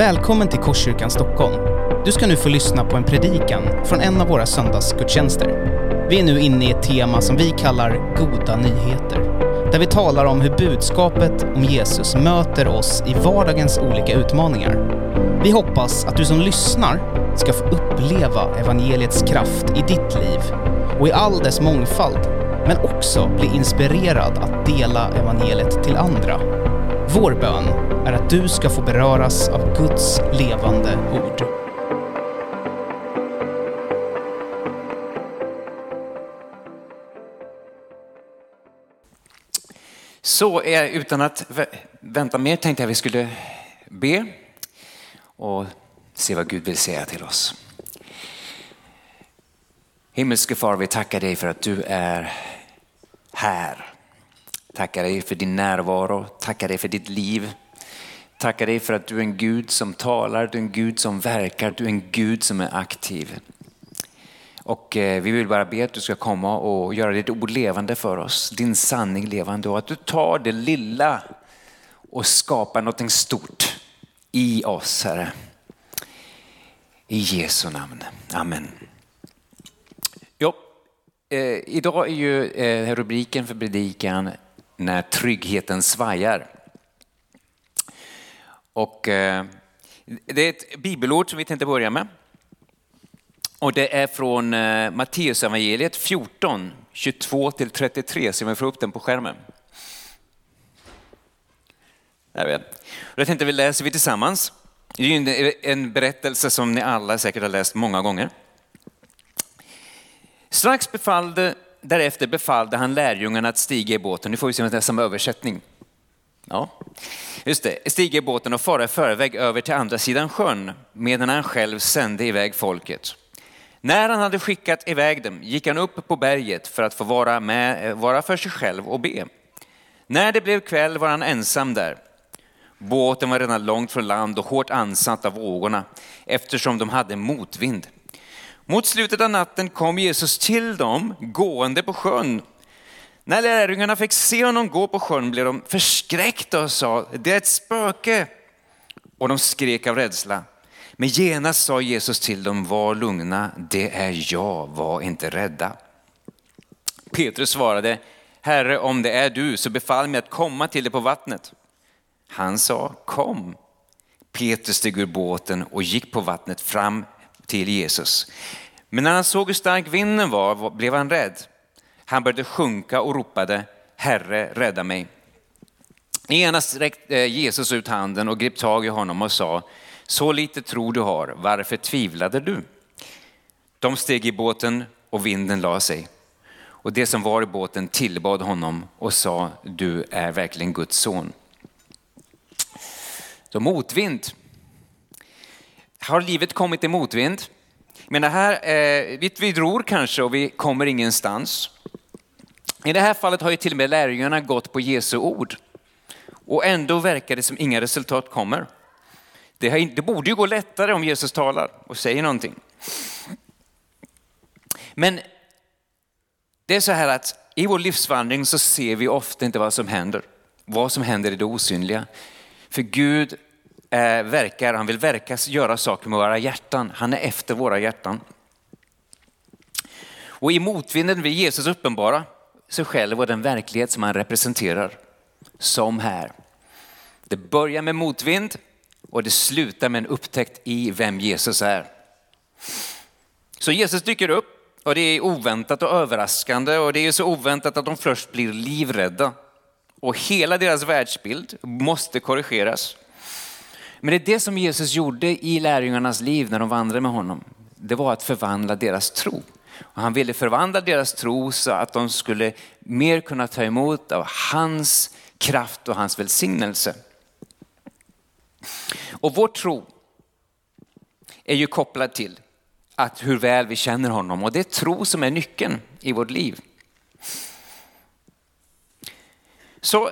Välkommen till Korskyrkan Stockholm. Du ska nu få lyssna på en predikan från en av våra söndagsgudstjänster. Vi är nu inne i ett tema som vi kallar Goda nyheter. Där vi talar om hur budskapet om Jesus möter oss i vardagens olika utmaningar. Vi hoppas att du som lyssnar ska få uppleva evangeliets kraft i ditt liv och i all dess mångfald, men också bli inspirerad att dela evangeliet till andra. Vår bön är att du ska få beröras av Guds levande ord. Så utan att vänta mer tänkte jag vi skulle be och se vad Gud vill säga till oss. Himmelske far, vi tackar dig för att du är här. Tackar dig för din närvaro, tackar dig för ditt liv. Tackar dig för att du är en Gud som talar, du är en Gud som verkar, du är en Gud som är aktiv. Och eh, vi vill bara be att du ska komma och göra ditt ord levande för oss, din sanning levande och att du tar det lilla och skapar något stort i oss, Herre. I Jesu namn. Amen. Jo, eh, idag är ju eh, rubriken för predikan När tryggheten svajar. Och eh, det är ett bibelord som vi tänkte börja med. Och det är från eh, Matteusevangeliet 14, 22 till 33, så vi får upp den på skärmen. Där är vi. Jag tänkte vi läser vi tillsammans. Det är ju en, en berättelse som ni alla säkert har läst många gånger. Strax befallde, därefter befallde han lärjungarna att stiga i båten. Nu får vi se om det är samma översättning. Ja, just det. Stiga i båten och fara i förväg över till andra sidan sjön medan han själv sände iväg folket. När han hade skickat iväg dem gick han upp på berget för att få vara, med, vara för sig själv och be. När det blev kväll var han ensam där. Båten var redan långt från land och hårt ansatt av vågorna eftersom de hade motvind. Mot slutet av natten kom Jesus till dem gående på sjön. När lärjungarna fick se honom gå på sjön blev de förskräckta och sa, det är ett spöke. Och de skrek av rädsla. Men genast sa Jesus till dem, var lugna, det är jag, var inte rädda. Petrus svarade, Herre om det är du så befall mig att komma till dig på vattnet. Han sa, kom. Petrus steg ur båten och gick på vattnet fram till Jesus. Men när han såg hur stark vinden var blev han rädd. Han började sjunka och ropade, Herre rädda mig. Genast räckte eh, Jesus ut handen och grep tag i honom och sa, så lite tro du har, varför tvivlade du? De steg i båten och vinden la sig. Och det som var i båten tillbad honom och sa, du är verkligen Guds son. Så motvind. Har livet kommit i motvind? Men det här, eh, vi, vi dror kanske och vi kommer ingenstans. I det här fallet har ju till och med lärjungarna gått på Jesu ord. Och ändå verkar det som inga resultat kommer. Det, har, det borde ju gå lättare om Jesus talar och säger någonting. Men det är så här att i vår livsvandring så ser vi ofta inte vad som händer. Vad som händer i det osynliga. För Gud eh, verkar, han vill verka, göra saker med våra hjärtan. Han är efter våra hjärtan. Och i motvinden vill Jesus uppenbara sig själv och den verklighet som han representerar. Som här. Det börjar med motvind och det slutar med en upptäckt i vem Jesus är. Så Jesus dyker upp och det är oväntat och överraskande och det är så oväntat att de först blir livrädda. Och hela deras världsbild måste korrigeras. Men det är det som Jesus gjorde i lärjungarnas liv när de vandrade med honom. Det var att förvandla deras tro. Och han ville förvandla deras tro så att de skulle mer kunna ta emot av hans kraft och hans välsignelse. Och vår tro är ju kopplad till att hur väl vi känner honom och det är tro som är nyckeln i vårt liv. Så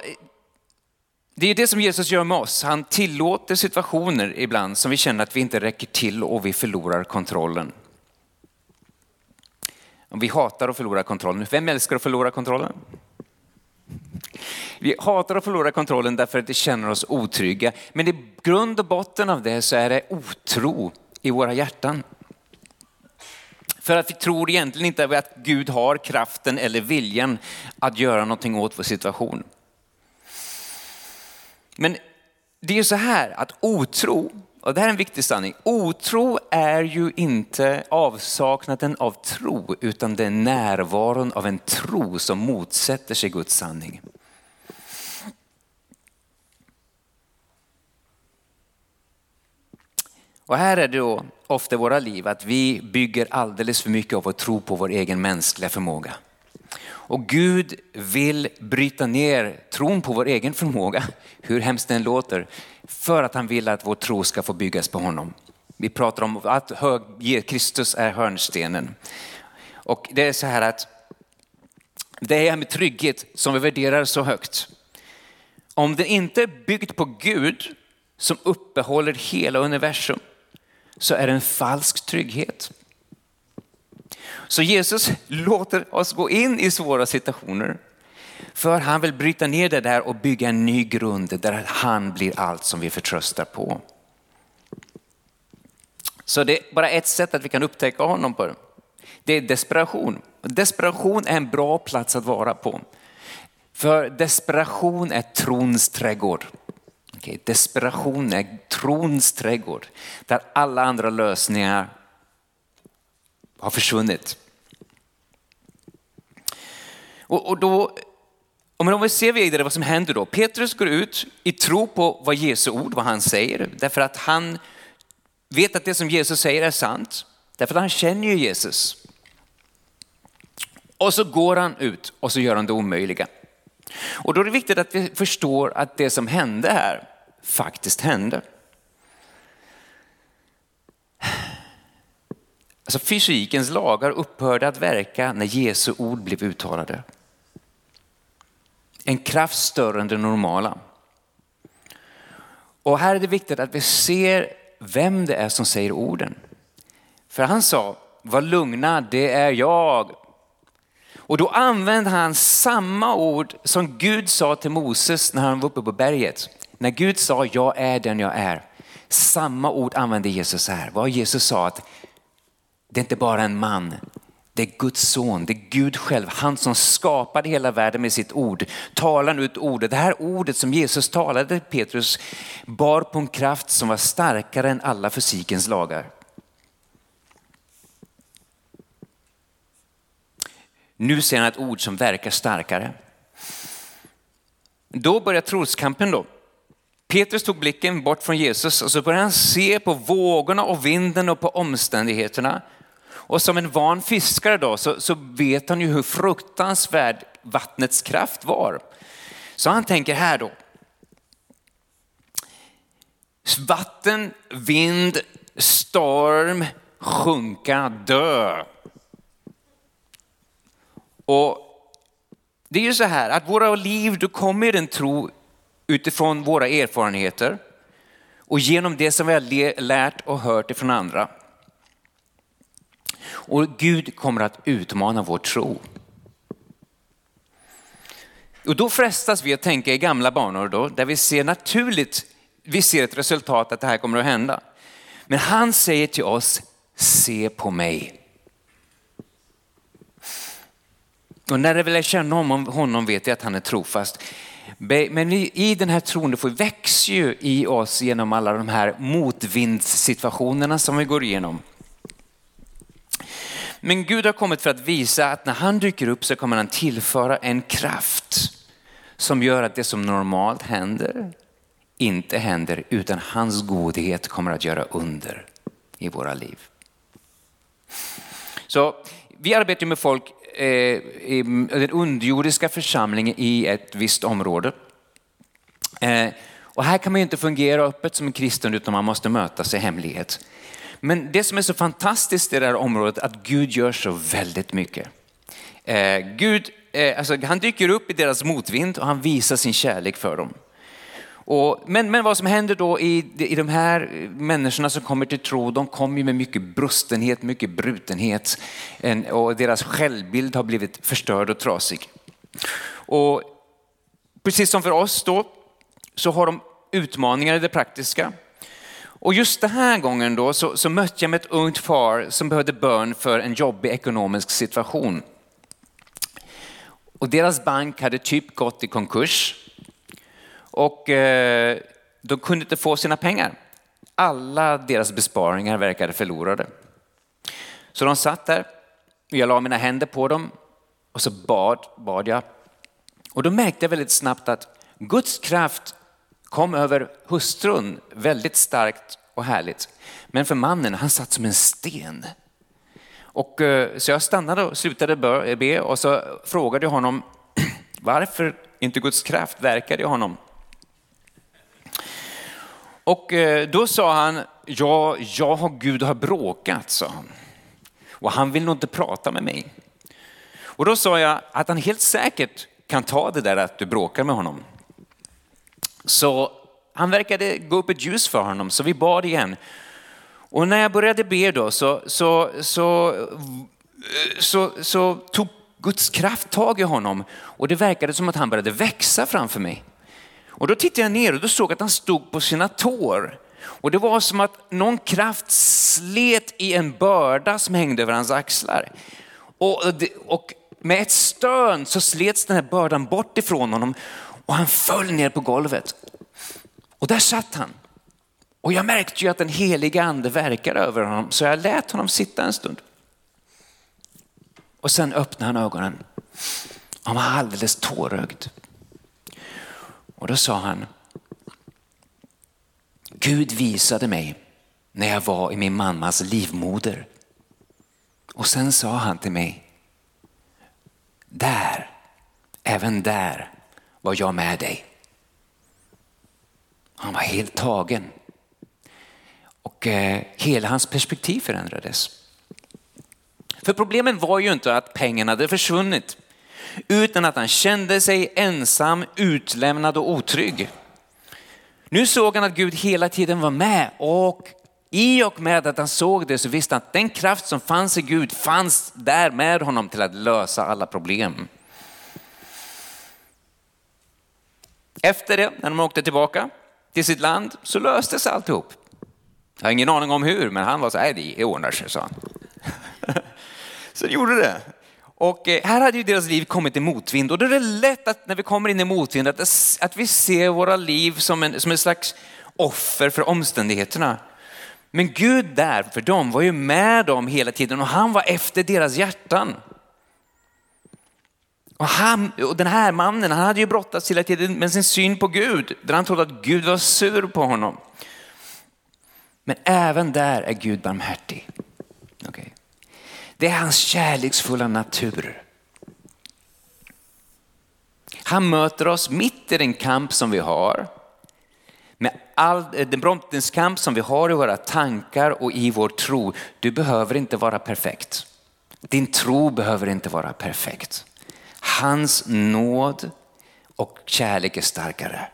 det är det som Jesus gör med oss. Han tillåter situationer ibland som vi känner att vi inte räcker till och vi förlorar kontrollen. Vi hatar att förlora kontrollen. Vem älskar att förlora kontrollen? Vi hatar att förlora kontrollen därför att det känner oss otrygga. Men i grund och botten av det så är det otro i våra hjärtan. För att vi tror egentligen inte att Gud har kraften eller viljan att göra någonting åt vår situation. Men det är ju så här att otro, och det här är en viktig sanning, otro är ju inte avsaknaden av tro utan det är närvaron av en tro som motsätter sig Guds sanning. Och här är det då ofta i våra liv att vi bygger alldeles för mycket av vår tro på vår egen mänskliga förmåga. Och Gud vill bryta ner tron på vår egen förmåga, hur hemskt den låter, för att han vill att vår tro ska få byggas på honom. Vi pratar om att Kristus är hörnstenen. Och det är så här att det är med trygghet som vi värderar så högt. Om det inte är byggt på Gud som uppehåller hela universum så är det en falsk trygghet. Så Jesus låter oss gå in i svåra situationer för han vill bryta ner det där och bygga en ny grund där han blir allt som vi förtröstar på. Så det är bara ett sätt att vi kan upptäcka honom på. Det är desperation. Desperation är en bra plats att vara på. För desperation är trons trädgård. Okay, desperation är trons trädgård där alla andra lösningar har försvunnit. Och, och då, om vi ser vidare vad som händer då. Petrus går ut i tro på vad Jesu ord, vad han säger, därför att han vet att det som Jesus säger är sant. Därför att han känner ju Jesus. Och så går han ut och så gör han det omöjliga. Och då är det viktigt att vi förstår att det som hände här faktiskt hände. Alltså fysikens lagar upphörde att verka när Jesu ord blev uttalade. En kraft större än det normala. Och här är det viktigt att vi ser vem det är som säger orden. För han sa, var lugna, det är jag. Och då använde han samma ord som Gud sa till Moses när han var uppe på berget. När Gud sa, jag är den jag är. Samma ord använde Jesus här. Vad Jesus sa att det är inte bara en man, det är Guds son, det är Gud själv, han som skapade hela världen med sitt ord. Talar nu ett ord. Det här ordet som Jesus talade till Petrus bar på en kraft som var starkare än alla fysikens lagar. Nu ser han ett ord som verkar starkare. Då börjar troskampen då. Petrus tog blicken bort från Jesus och så började han se på vågorna och vinden och på omständigheterna. Och som en van fiskare då så, så vet han ju hur fruktansvärd vattnets kraft var. Så han tänker här då. Vatten, vind, storm, sjunka, dö. Och det är ju så här att våra liv, då kommer en tro utifrån våra erfarenheter och genom det som vi har lärt och hört ifrån andra. Och Gud kommer att utmana vår tro. Och då frestas vi att tänka i gamla banor då, där vi ser naturligt, vi ser ett resultat att det här kommer att hända. Men han säger till oss, se på mig. Och när vi lär känna honom vet jag att han är trofast. Men i den här tron, det växer ju i oss genom alla de här motvindssituationerna som vi går igenom. Men Gud har kommit för att visa att när han dyker upp så kommer han tillföra en kraft som gör att det som normalt händer inte händer utan hans godhet kommer att göra under i våra liv. Så vi arbetar med folk eh, i den underjordiska församlingen i ett visst område. Eh, och här kan man ju inte fungera öppet som en kristen utan man måste mötas i hemlighet. Men det som är så fantastiskt i det här området är att Gud gör så väldigt mycket. Eh, Gud, eh, alltså, han dyker upp i deras motvind och han visar sin kärlek för dem. Och, men, men vad som händer då i, i de här människorna som kommer till tro, de kommer med mycket brustenhet, mycket brutenhet en, och deras självbild har blivit förstörd och trasig. Och precis som för oss då, så har de utmaningar i det praktiska. Och just den här gången då så, så mötte jag med ett ungt par som behövde bön för en jobbig ekonomisk situation. Och deras bank hade typ gått i konkurs och eh, de kunde inte få sina pengar. Alla deras besparingar verkade förlorade. Så de satt där, jag la mina händer på dem och så bad, bad jag. Och då märkte jag väldigt snabbt att Guds kraft kom över hustrun väldigt starkt och härligt. Men för mannen, han satt som en sten. Och, eh, så jag stannade och slutade eh, be och så frågade jag honom varför inte Guds kraft verkade i honom. Och eh, då sa han, ja, jag och Gud har bråkat, sa han. Och han vill nog inte prata med mig. Och då sa jag att han helt säkert kan ta det där att du bråkar med honom. Så han verkade gå upp ett ljus för honom, så vi bad igen. Och när jag började be då så, så, så, så, så tog Guds kraft tag i honom och det verkade som att han började växa framför mig. Och då tittade jag ner och då såg jag att han stod på sina tår. Och det var som att någon kraft slet i en börda som hängde över hans axlar. Och, och med ett stön så slets den här bördan bort ifrån honom och han föll ner på golvet. Och där satt han. Och jag märkte ju att den heliga ande verkade över honom så jag lät honom sitta en stund. Och sen öppnade han ögonen. Han var alldeles tårögd. Och då sa han, Gud visade mig när jag var i min mammas livmoder. Och sen sa han till mig, där, även där var jag med dig. Han var helt tagen. Och eh, hela hans perspektiv förändrades. För problemen var ju inte att pengarna hade försvunnit, utan att han kände sig ensam, utlämnad och otrygg. Nu såg han att Gud hela tiden var med och i och med att han såg det så visste han att den kraft som fanns i Gud fanns där med honom till att lösa alla problem. Efter det, när de åkte tillbaka till sitt land, så löstes alltihop. Jag har ingen aning om hur, men han var så här, det ordnar sig, sa han. så det gjorde det. Och eh, här hade ju deras liv kommit i motvind och då är det lätt att när vi kommer in i motvind att, att vi ser våra liv som en, som en slags offer för omständigheterna. Men Gud där för dem var ju med dem hela tiden och han var efter deras hjärtan. Och, han, och den här mannen han hade ju brottats hela tiden med sin syn på Gud, där han trodde att Gud var sur på honom. Men även där är Gud barmhärtig. Okay. Det är hans kärleksfulla natur. Han möter oss mitt i den kamp som vi har. Med all den brottningskamp som vi har i våra tankar och i vår tro. Du behöver inte vara perfekt. Din tro behöver inte vara perfekt. Hans nåd och kärlek är starkare.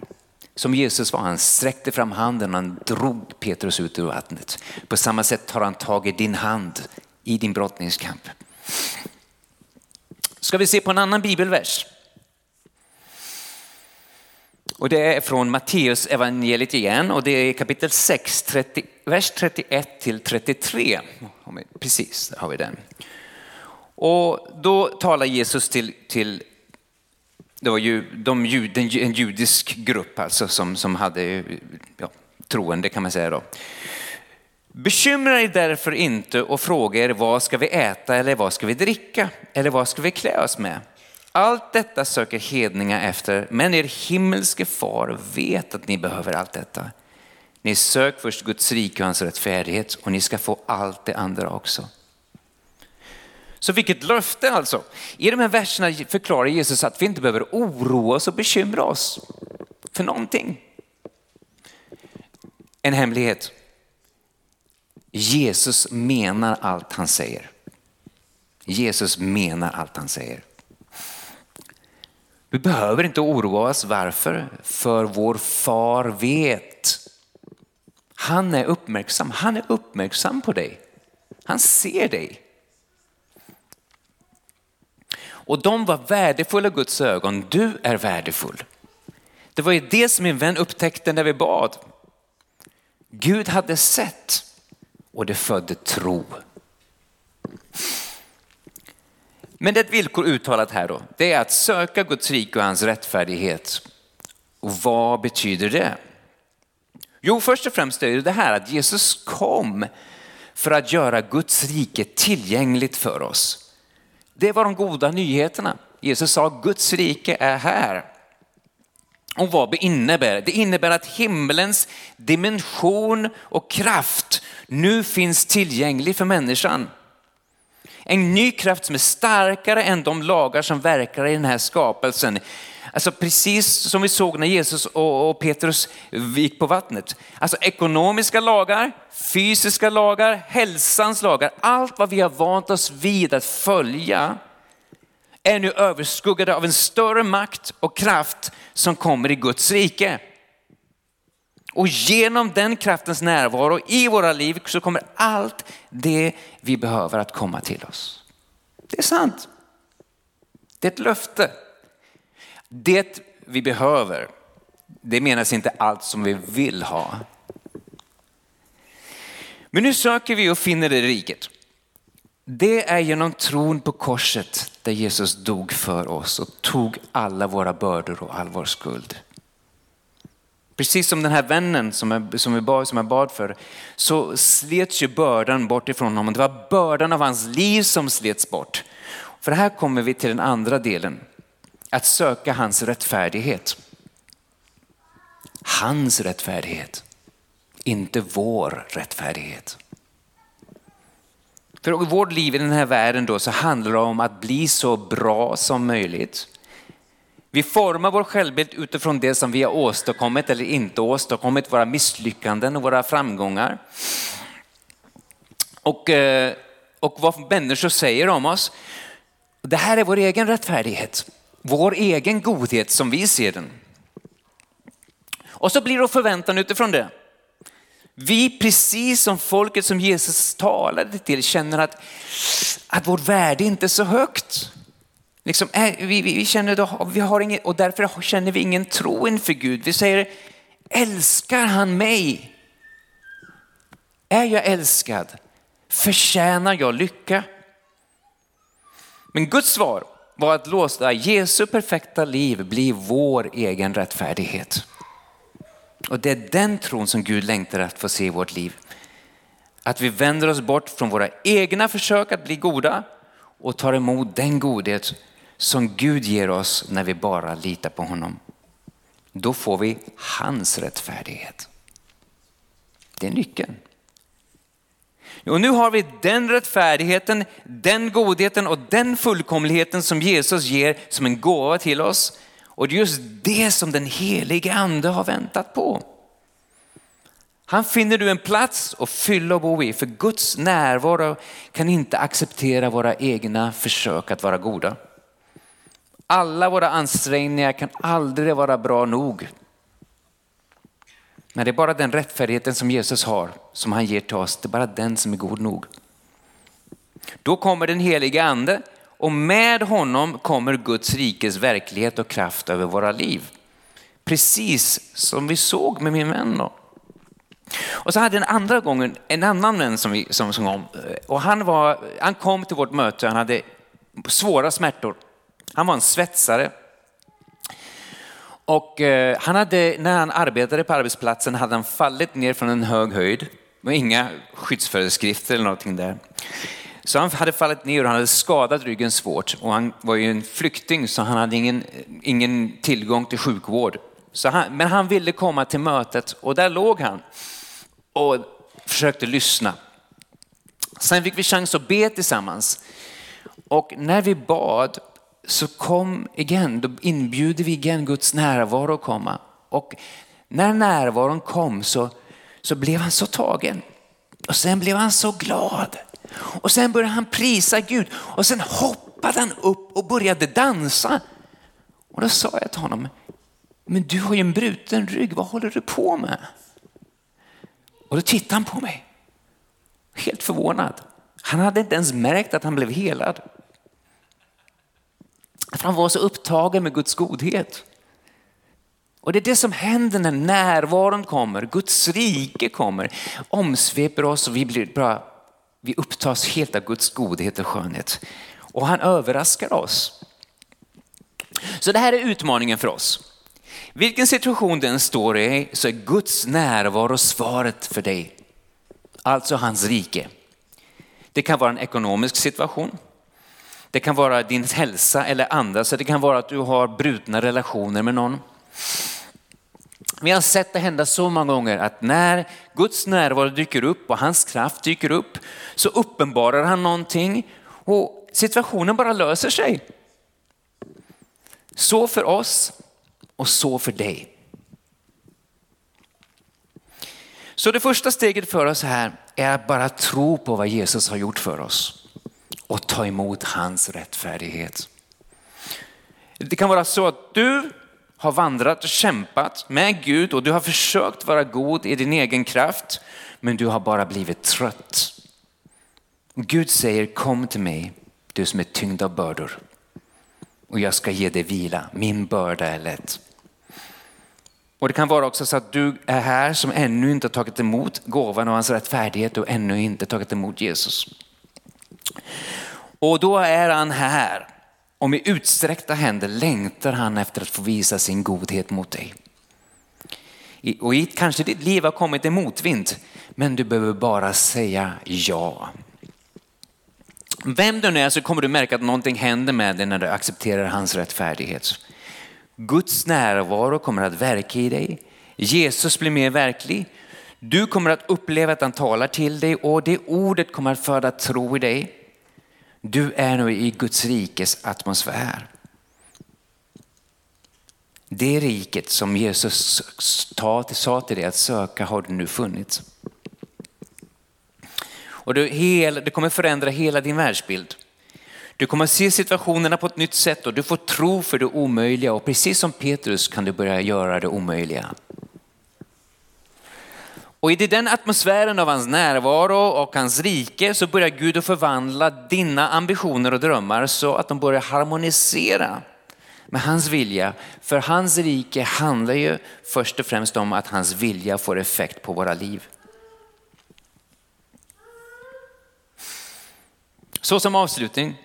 Som Jesus var, han sträckte fram handen och han drog Petrus ut ur vattnet. På samma sätt tar han tag i din hand i din brottningskamp. Ska vi se på en annan bibelvers? Och det är från Matteus evangeliet igen och det är kapitel 6, 30, vers 31 till 33. Precis, där har vi den. Och då talar Jesus till, till det var ju de, en judisk grupp alltså som, som hade ja, troende kan man säga då. Bekymra er därför inte och fråga er vad ska vi äta eller vad ska vi dricka eller vad ska vi klä oss med? Allt detta söker hedningar efter, men er himmelske far vet att ni behöver allt detta. Ni sök först Guds rike och hans rättfärdighet och ni ska få allt det andra också. Så vilket löfte alltså. I de här verserna förklarar Jesus att vi inte behöver oroa oss och bekymra oss för någonting. En hemlighet. Jesus menar allt han säger. Jesus menar allt han säger. Vi behöver inte oroa oss. Varför? För vår far vet. Han är uppmärksam. Han är uppmärksam på dig. Han ser dig. Och de var värdefulla i Guds ögon. Du är värdefull. Det var ju det som min vän upptäckte när vi bad. Gud hade sett och det födde tro. Men det är ett villkor uttalat här då. Det är att söka Guds rike och hans rättfärdighet. Och vad betyder det? Jo, först och främst är det det här att Jesus kom för att göra Guds rike tillgängligt för oss. Det var de goda nyheterna. Jesus sa Guds rike är här. Och vad innebär det? Det innebär att himlens dimension och kraft nu finns tillgänglig för människan. En ny kraft som är starkare än de lagar som verkar i den här skapelsen. Alltså precis som vi såg när Jesus och Petrus gick på vattnet. Alltså ekonomiska lagar, fysiska lagar, hälsans lagar, allt vad vi har vant oss vid att följa är nu överskuggade av en större makt och kraft som kommer i Guds rike. Och genom den kraftens närvaro i våra liv så kommer allt det vi behöver att komma till oss. Det är sant. Det är ett löfte. Det vi behöver, det menas inte allt som vi vill ha. Men nu söker vi och finner det riket. Det är genom tron på korset där Jesus dog för oss och tog alla våra bördor och all vår skuld. Precis som den här vännen som jag, som jag, bad, som jag bad för, så slets ju bördan bort ifrån honom. Det var bördan av hans liv som slets bort. För här kommer vi till den andra delen, att söka hans rättfärdighet. Hans rättfärdighet, inte vår rättfärdighet. För i vårt liv i den här världen då så handlar det om att bli så bra som möjligt. Vi formar vår självbild utifrån det som vi har åstadkommit eller inte åstadkommit, våra misslyckanden och våra framgångar. Och, eh, och vad människor säger om oss. Det här är vår egen rättfärdighet, vår egen godhet som vi ser den. Och så blir det förväntan utifrån det. Vi, precis som folket som Jesus talade till, känner att, att vårt värde inte är så högt. Liksom, eh, vi, vi, känner då, vi har ingen, och därför känner vi ingen tro inför Gud. Vi säger, älskar han mig? Är jag älskad? Förtjänar jag lycka? Men Guds svar var att låta Jesu perfekta liv blir vår egen rättfärdighet. Och det är den tron som Gud längtar att få se i vårt liv. Att vi vänder oss bort från våra egna försök att bli goda och tar emot den godhet som Gud ger oss när vi bara litar på honom. Då får vi hans rättfärdighet. Det är nyckeln. Och nu har vi den rättfärdigheten, den godheten och den fullkomligheten som Jesus ger som en gåva till oss. Och det är just det som den helige ande har väntat på. Han finner du en plats att fylla och bo i, för Guds närvaro kan inte acceptera våra egna försök att vara goda. Alla våra ansträngningar kan aldrig vara bra nog. Men det är bara den rättfärdigheten som Jesus har, som han ger till oss, det är bara den som är god nog. Då kommer den helige ande och med honom kommer Guds rikes verklighet och kraft över våra liv. Precis som vi såg med min vän. Då. Och så hade en andra gången en annan vän som, vi, som, som kom. Och han, var, han kom till vårt möte, han hade svåra smärtor. Han var en svetsare. Och eh, han hade, när han arbetade på arbetsplatsen hade han fallit ner från en hög höjd. Det var inga skyddsföreskrifter eller någonting där. Så han hade fallit ner och han hade skadat ryggen svårt. Och han var ju en flykting så han hade ingen, ingen tillgång till sjukvård. Så han, men han ville komma till mötet och där låg han och försökte lyssna. Sen fick vi chans att be tillsammans. Och när vi bad så kom igen, då inbjuder vi igen Guds närvaro att komma. Och när närvaron kom så, så blev han så tagen. Och sen blev han så glad. Och sen började han prisa Gud och sen hoppade han upp och började dansa. Och då sa jag till honom, men du har ju en bruten rygg, vad håller du på med? Och då tittade han på mig, helt förvånad. Han hade inte ens märkt att han blev helad. För han var så upptagen med Guds godhet. Och det är det som händer när närvaron kommer, Guds rike kommer, omsveper oss och vi blir bra, vi upptas helt av Guds godhet och skönhet. Och han överraskar oss. Så det här är utmaningen för oss. Vilken situation den står i så är Guds närvaro svaret för dig. Alltså hans rike. Det kan vara en ekonomisk situation. Det kan vara din hälsa eller andra, så det kan vara att du har brutna relationer med någon. Vi har sett det hända så många gånger att när Guds närvaro dyker upp och hans kraft dyker upp så uppenbarar han någonting och situationen bara löser sig. Så för oss och så för dig. Så det första steget för oss här är att bara tro på vad Jesus har gjort för oss och ta emot hans rättfärdighet. Det kan vara så att du har vandrat och kämpat med Gud och du har försökt vara god i din egen kraft, men du har bara blivit trött. Gud säger kom till mig, du som är tyngd av bördor och jag ska ge dig vila. Min börda är lätt. Och det kan vara också så att du är här som ännu inte har tagit emot gåvan och hans rättfärdighet och ännu inte tagit emot Jesus. Och då är han här och med utsträckta händer längtar han efter att få visa sin godhet mot dig. Och i, kanske ditt liv har kommit en motvind, men du behöver bara säga ja. Vem du än är så kommer du märka att någonting händer med dig när du accepterar hans rättfärdighet. Guds närvaro kommer att verka i dig. Jesus blir mer verklig. Du kommer att uppleva att han talar till dig och det ordet kommer att föda tro i dig. Du är nu i Guds rikes atmosfär. Det riket som Jesus sa till dig att söka har du nu funnit. Och det kommer förändra hela din världsbild. Du kommer se situationerna på ett nytt sätt och du får tro för det omöjliga och precis som Petrus kan du börja göra det omöjliga. Och i den atmosfären av hans närvaro och hans rike så börjar Gud att förvandla dina ambitioner och drömmar så att de börjar harmonisera med hans vilja. För hans rike handlar ju först och främst om att hans vilja får effekt på våra liv. Så som avslutning.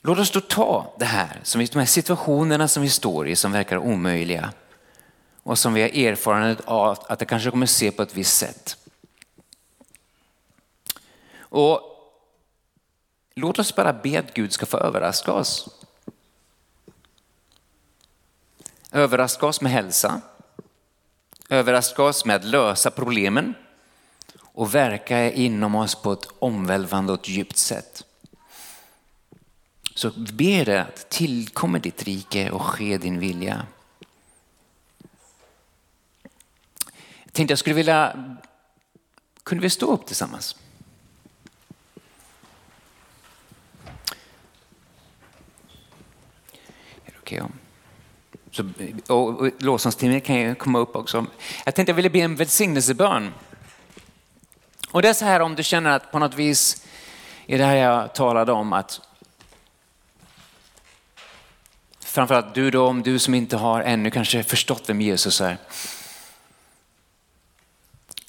Låt oss då ta det här, de här situationerna som vi står i som verkar omöjliga och som vi har erfarenhet av att det kanske kommer se på ett visst sätt. Och låt oss bara be att Gud ska få överraska oss. Överraska oss med hälsa. Överraska oss med att lösa problemen och verka inom oss på ett omvälvande och ett djupt sätt. Så be det att tillkommer ditt rike och ske din vilja. Tänkte jag skulle vilja, kunde vi stå upp tillsammans? Är det okej okay Så, och, och lovsångsteamet kan ju komma upp också. Jag tänkte jag ville be en välsignelsebön. Och det är så här om du känner att på något vis är det här jag talade om att framförallt du då, om du som inte har ännu kanske förstått vem Jesus är.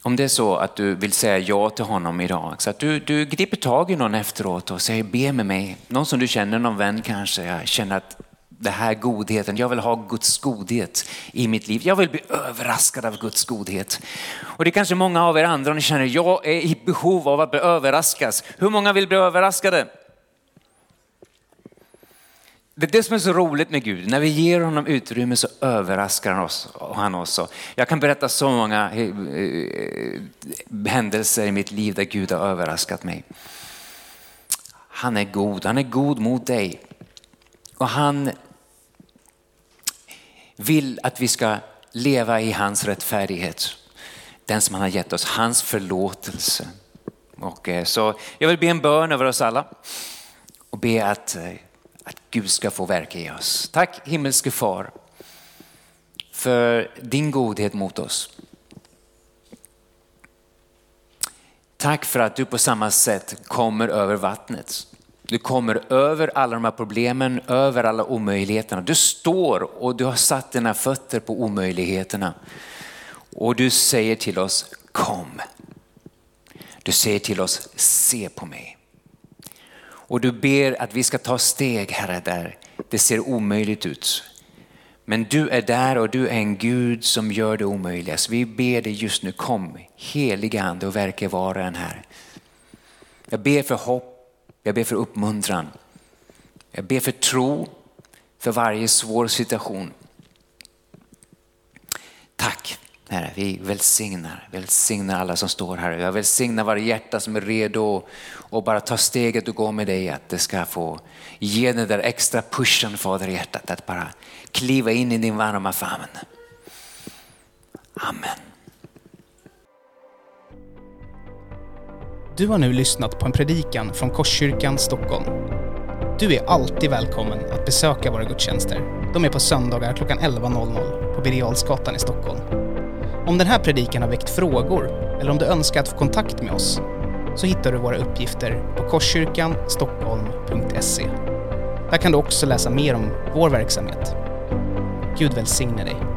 Om det är så att du vill säga ja till honom idag, så att du, du griper tag i någon efteråt och säger be med mig. Någon som du känner, någon vän kanske. Jag känner att det här godheten, jag vill ha Guds godhet i mitt liv. Jag vill bli överraskad av Guds godhet. Och det är kanske många av er andra, ni känner jag är i behov av att bli överraskad. Hur många vill bli överraskade? Det är det som är så roligt med Gud. När vi ger honom utrymme så överraskar han oss. Han oss. Jag kan berätta så många eh, eh, händelser i mitt liv där Gud har överraskat mig. Han är god, han är god mot dig. Och han vill att vi ska leva i hans rättfärdighet. Den som han har gett oss, hans förlåtelse. Och eh, så jag vill be en bön över oss alla och be att att Gud ska få verka i oss. Tack himmelske far för din godhet mot oss. Tack för att du på samma sätt kommer över vattnet. Du kommer över alla de här problemen, över alla omöjligheterna. Du står och du har satt dina fötter på omöjligheterna. Och du säger till oss, kom. Du säger till oss, se på mig. Och du ber att vi ska ta steg, Herre, där det ser omöjligt ut. Men du är där och du är en Gud som gör det omöjliga. Så vi ber dig just nu, kom heliga Ande och verka var en här. Jag ber för hopp, jag ber för uppmuntran. Jag ber för tro för varje svår situation. Tack Herre, vi välsignar, välsignar alla som står här. Jag välsignar varje hjärta som är redo och bara ta steget och gå med dig. Att det ska få ge den där extra pushen Fader i hjärtat. Att bara kliva in i din varma famn. Amen. Du har nu lyssnat på en predikan från Korskyrkan Stockholm. Du är alltid välkommen att besöka våra gudstjänster. De är på söndagar klockan 11.00 på Birger i Stockholm. Om den här predikan har väckt frågor eller om du önskar att få kontakt med oss så hittar du våra uppgifter på korskyrkanstockholm.se. Där kan du också läsa mer om vår verksamhet. Gud välsigne dig.